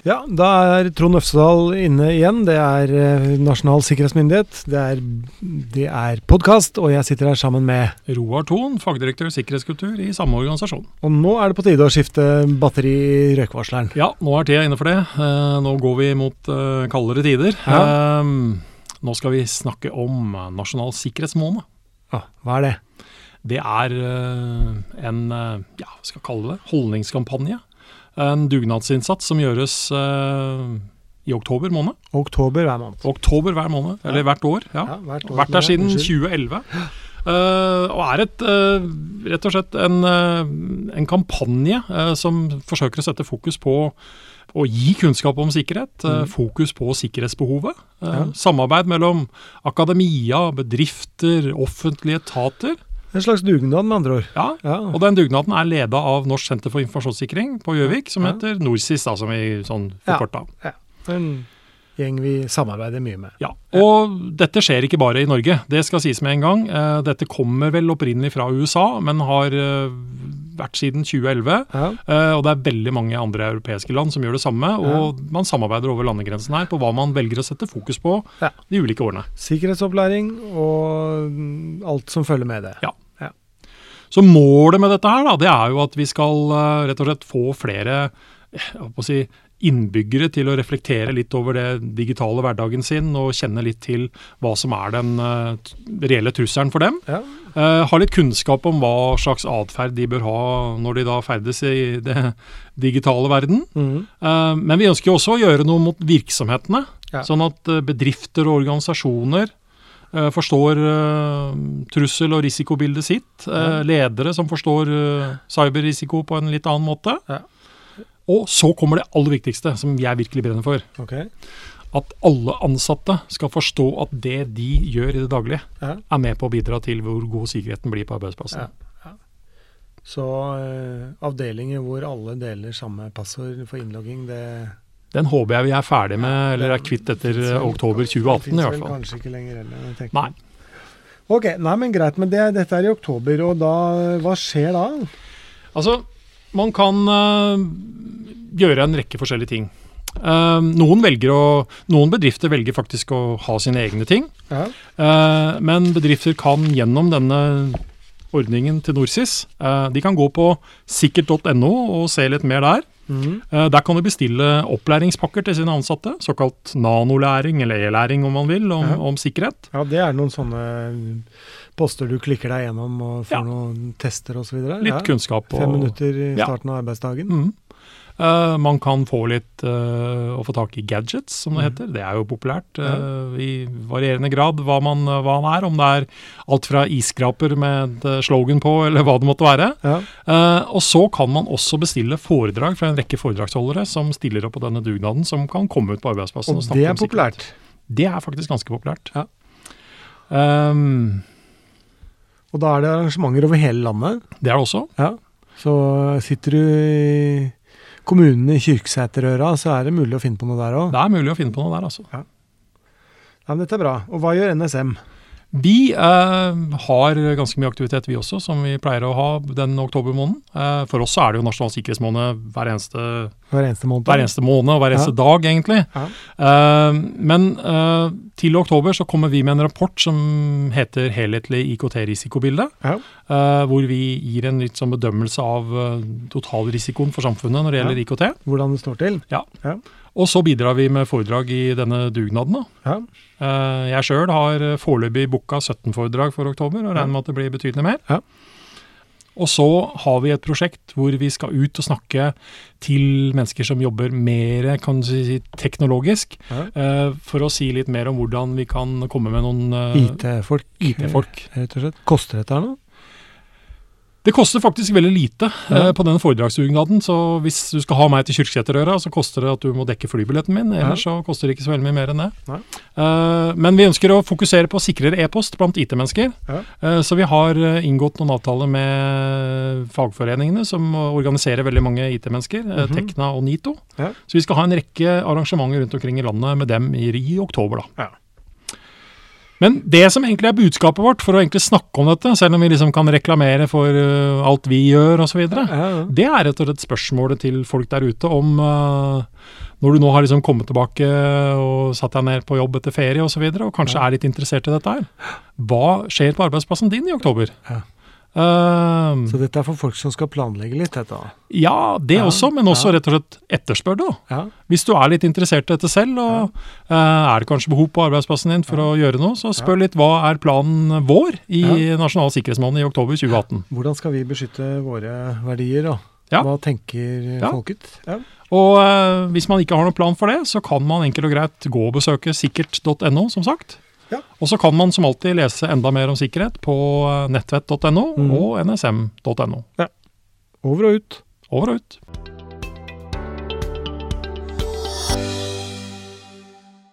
Ja, da er Trond Øfsedal inne igjen. Det er eh, Nasjonal sikkerhetsmyndighet. Det er, det er podkast, og jeg sitter her sammen med Roar Thon, fagdirektør sikkerhetskultur i samme organisasjon. Og nå er det på tide å skifte batteri i røykvarsleren. Ja, nå er tida inne for det. Eh, nå går vi mot eh, kaldere tider. Ja. Nå skal vi snakke om Nasjonal sikkerhetsmåned. Ja, hva er det? Det er en ja, hva skal jeg kalle det, holdningskampanje. En dugnadsinnsats som gjøres eh, i oktober måned. Oktober hver måned. Oktober hver måned, eller hvert år. ja. Ja, hvert år. Vært der siden 2011. Uh, og er et, uh, rett og slett en, uh, en kampanje eh, som forsøker å sette fokus på å gi kunnskap om sikkerhet, Mm. Fokus på sikkerhetsbehovet. eh, Ja. Samarbeid mellom akademia, bedrifter, offentlige etater. En slags dugnad, med andre ord. Ja, Ja. og den dugnaden er leda av Norsk senter for informasjonssikring på Gjøvik, som Ja. heter NorSIS, da, som vi sånn Ja. ja. En gjeng vi samarbeider mye med. Ja, og dette skjer ikke bare i Norge, det skal sies med en gang. Eh, Dette kommer vel opprinnelig fra USA, men har eh, vært siden 2011. Ja. Eh, Og det er veldig mange andre europeiske land som gjør det samme. Og man samarbeider over landegrensen her på hva man velger å sette fokus på de ulike årene. Sikkerhetsopplæring og alt som følger med det. Ja. Så målet med dette her, da, det er jo at vi skal eh, rett og slett få flere eh, si, innbyggere til å reflektere litt over det digitale hverdagen sin, og kjenne litt til hva som er den eh, reelle trusselen for dem. Ja. Uh, ha litt kunnskap om hva slags atferd de bør ha når de da ferdes i det digitale verden. Mm. Uh, men vi ønsker jo også å gjøre noe mot virksomhetene, Ja. sånn at bedrifter og organisasjoner forstår eh, trussel- og risikobildet sitt. eh. Ledere som forstår eh, cyberrisiko på en litt annen måte. Ja. Og så kommer det aller viktigste, som jeg virkelig brenner for. Okay. At alle ansatte skal forstå at det de gjør i det daglige, er med på å bidra til hvor god sikkerheten blir på arbeidsplassen. Ja. Så uh, avdelinger hvor alle deler samme passord for innlogging, det Den håper jeg vi er ferdig med, eller er kvitt etter eh, oktober det 2018 finnes i hvert fall. Kanskje ikke lenger heller. Nei. Ok, nei, men greit. Men det, dette er i oktober, og da Hva skjer da? Altså, man kan øh, gjøre en rekke forskjellige ting. Uh, noen, å, noen bedrifter velger faktisk å ha sine egne ting. Ja. Uh, men bedrifter kan gjennom denne ordningen til NorSIS, eh, de kan gå på sikkert.no og se litt mer der. Eh, der kan du bestille opplæringspakker til sine ansatte, såkalt nanolæring eller e-læring om man vil, om, Ja. om sikkerhet. ja, det er noen sånne poster du klikker deg gjennom og får Ja. noen tester osv. Litt ja. kunnskap. og- Fem minutter i starten av arbeidsdagen. Mhm. Eh, man kan få litt uh, å få tak i gadgets, som det Mhm. heter. Det er jo populært uh, i varierende grad hva man, hva man er. Om det er alt fra isskraper med et slogan på, eller hva det måtte være. Ja. Og så kan man også bestille foredrag fra en rekke foredragsholdere som stiller opp på denne dugnaden, som kan komme ut på arbeidsplassen. Og snakke det er populært. Det er faktisk ganske populært. Ja. Um, Og da er det arrangementer over hele landet. det er det også. Ja. Så sitter du i kommunene i Kyrksæterøra, så er det mulig å finne på noe der òg. Det er mulig å finne på noe der, altså. Ja, men dette er bra. Og hva gjør NSM? Vi eh, har ganske mye aktivitet vi også, som vi pleier å ha den oktobermåneden. Eh, for oss så er det jo nasjonal sikkerhetsmåned hver eneste, Hver eneste måned? hver eneste måned og hver eneste Ja. dag, egentlig. Ja. Eh, men eh, til oktober så kommer vi med en rapport som heter 'Helhetlig IKT-risikobilde'. Ja. eh, hvor vi gir en litt sånn bedømmelse av eh, totalrisikoen for samfunnet når det gjelder IKT. Hvordan det står til? Og så bidrar vi med foredrag i denne dugnaden. da. Ja. Eh, Jeg sjøl har eh, foreløpig booka 17 foredrag for oktober, og regner med at det blir betydelig mer. Ja. Og så har vi et prosjekt hvor vi skal ut og snakke til mennesker som jobber mer si, teknologisk, Ja. eh, for å si litt mer om hvordan vi kan komme med noen IT-folk. IT-folk. Rett og slett. Koster dette her noe? Det koster faktisk veldig lite Ja. eh, på denne foredragsdugnaden, så hvis du skal ha meg til Kyrksæterøra, så koster det at du må dekke flybilletten min, ellers så koster det ikke så veldig mye mer enn det. Eh, men vi ønsker å fokusere på sikrere e-post blant IT-mennesker, Ja. Eh, så vi har eh, inngått noen avtaler med fagforeningene som organiserer veldig mange IT-mennesker, Mm -hmm. Tekna og NITO. Ja. Så vi skal ha en rekke arrangementer rundt omkring i landet med dem i, i oktober. da. Men det som egentlig er budskapet vårt, for å egentlig snakke om dette, selv om vi liksom kan reklamere for uh, alt vi gjør osv., Ja, ja. det er rett og slett spørsmålet til folk der ute om uh, når du nå har liksom kommet tilbake og satt deg ned på jobb etter ferie osv., og, så videre, og kanskje er litt interessert i dette her, hva skjer på arbeidsplassen din i oktober? Ja. Uh, Så dette er for folk som skal planlegge litt, dette. ja, det Ja, også, men også ja. rett og slett etterspør det. Ja. Hvis du er litt interessert i dette selv, og uh, er det kanskje behov på arbeidsplassen din for å gjøre noe, så spør litt hva er planen vår i Nasjonal sikkerhetsmåned i oktober 2018. Hvordan skal vi beskytte våre verdier, og. Hva tenker folket? Ja. Og uh, hvis man ikke har noen plan for det, så kan man enkelt og greit gå og besøke sikkert.no, som sagt. Ja. Og så kan man som alltid lese enda mer om sikkerhet på eh, nettvett.no mm. og nsm.no. Over og ut. Over og ut.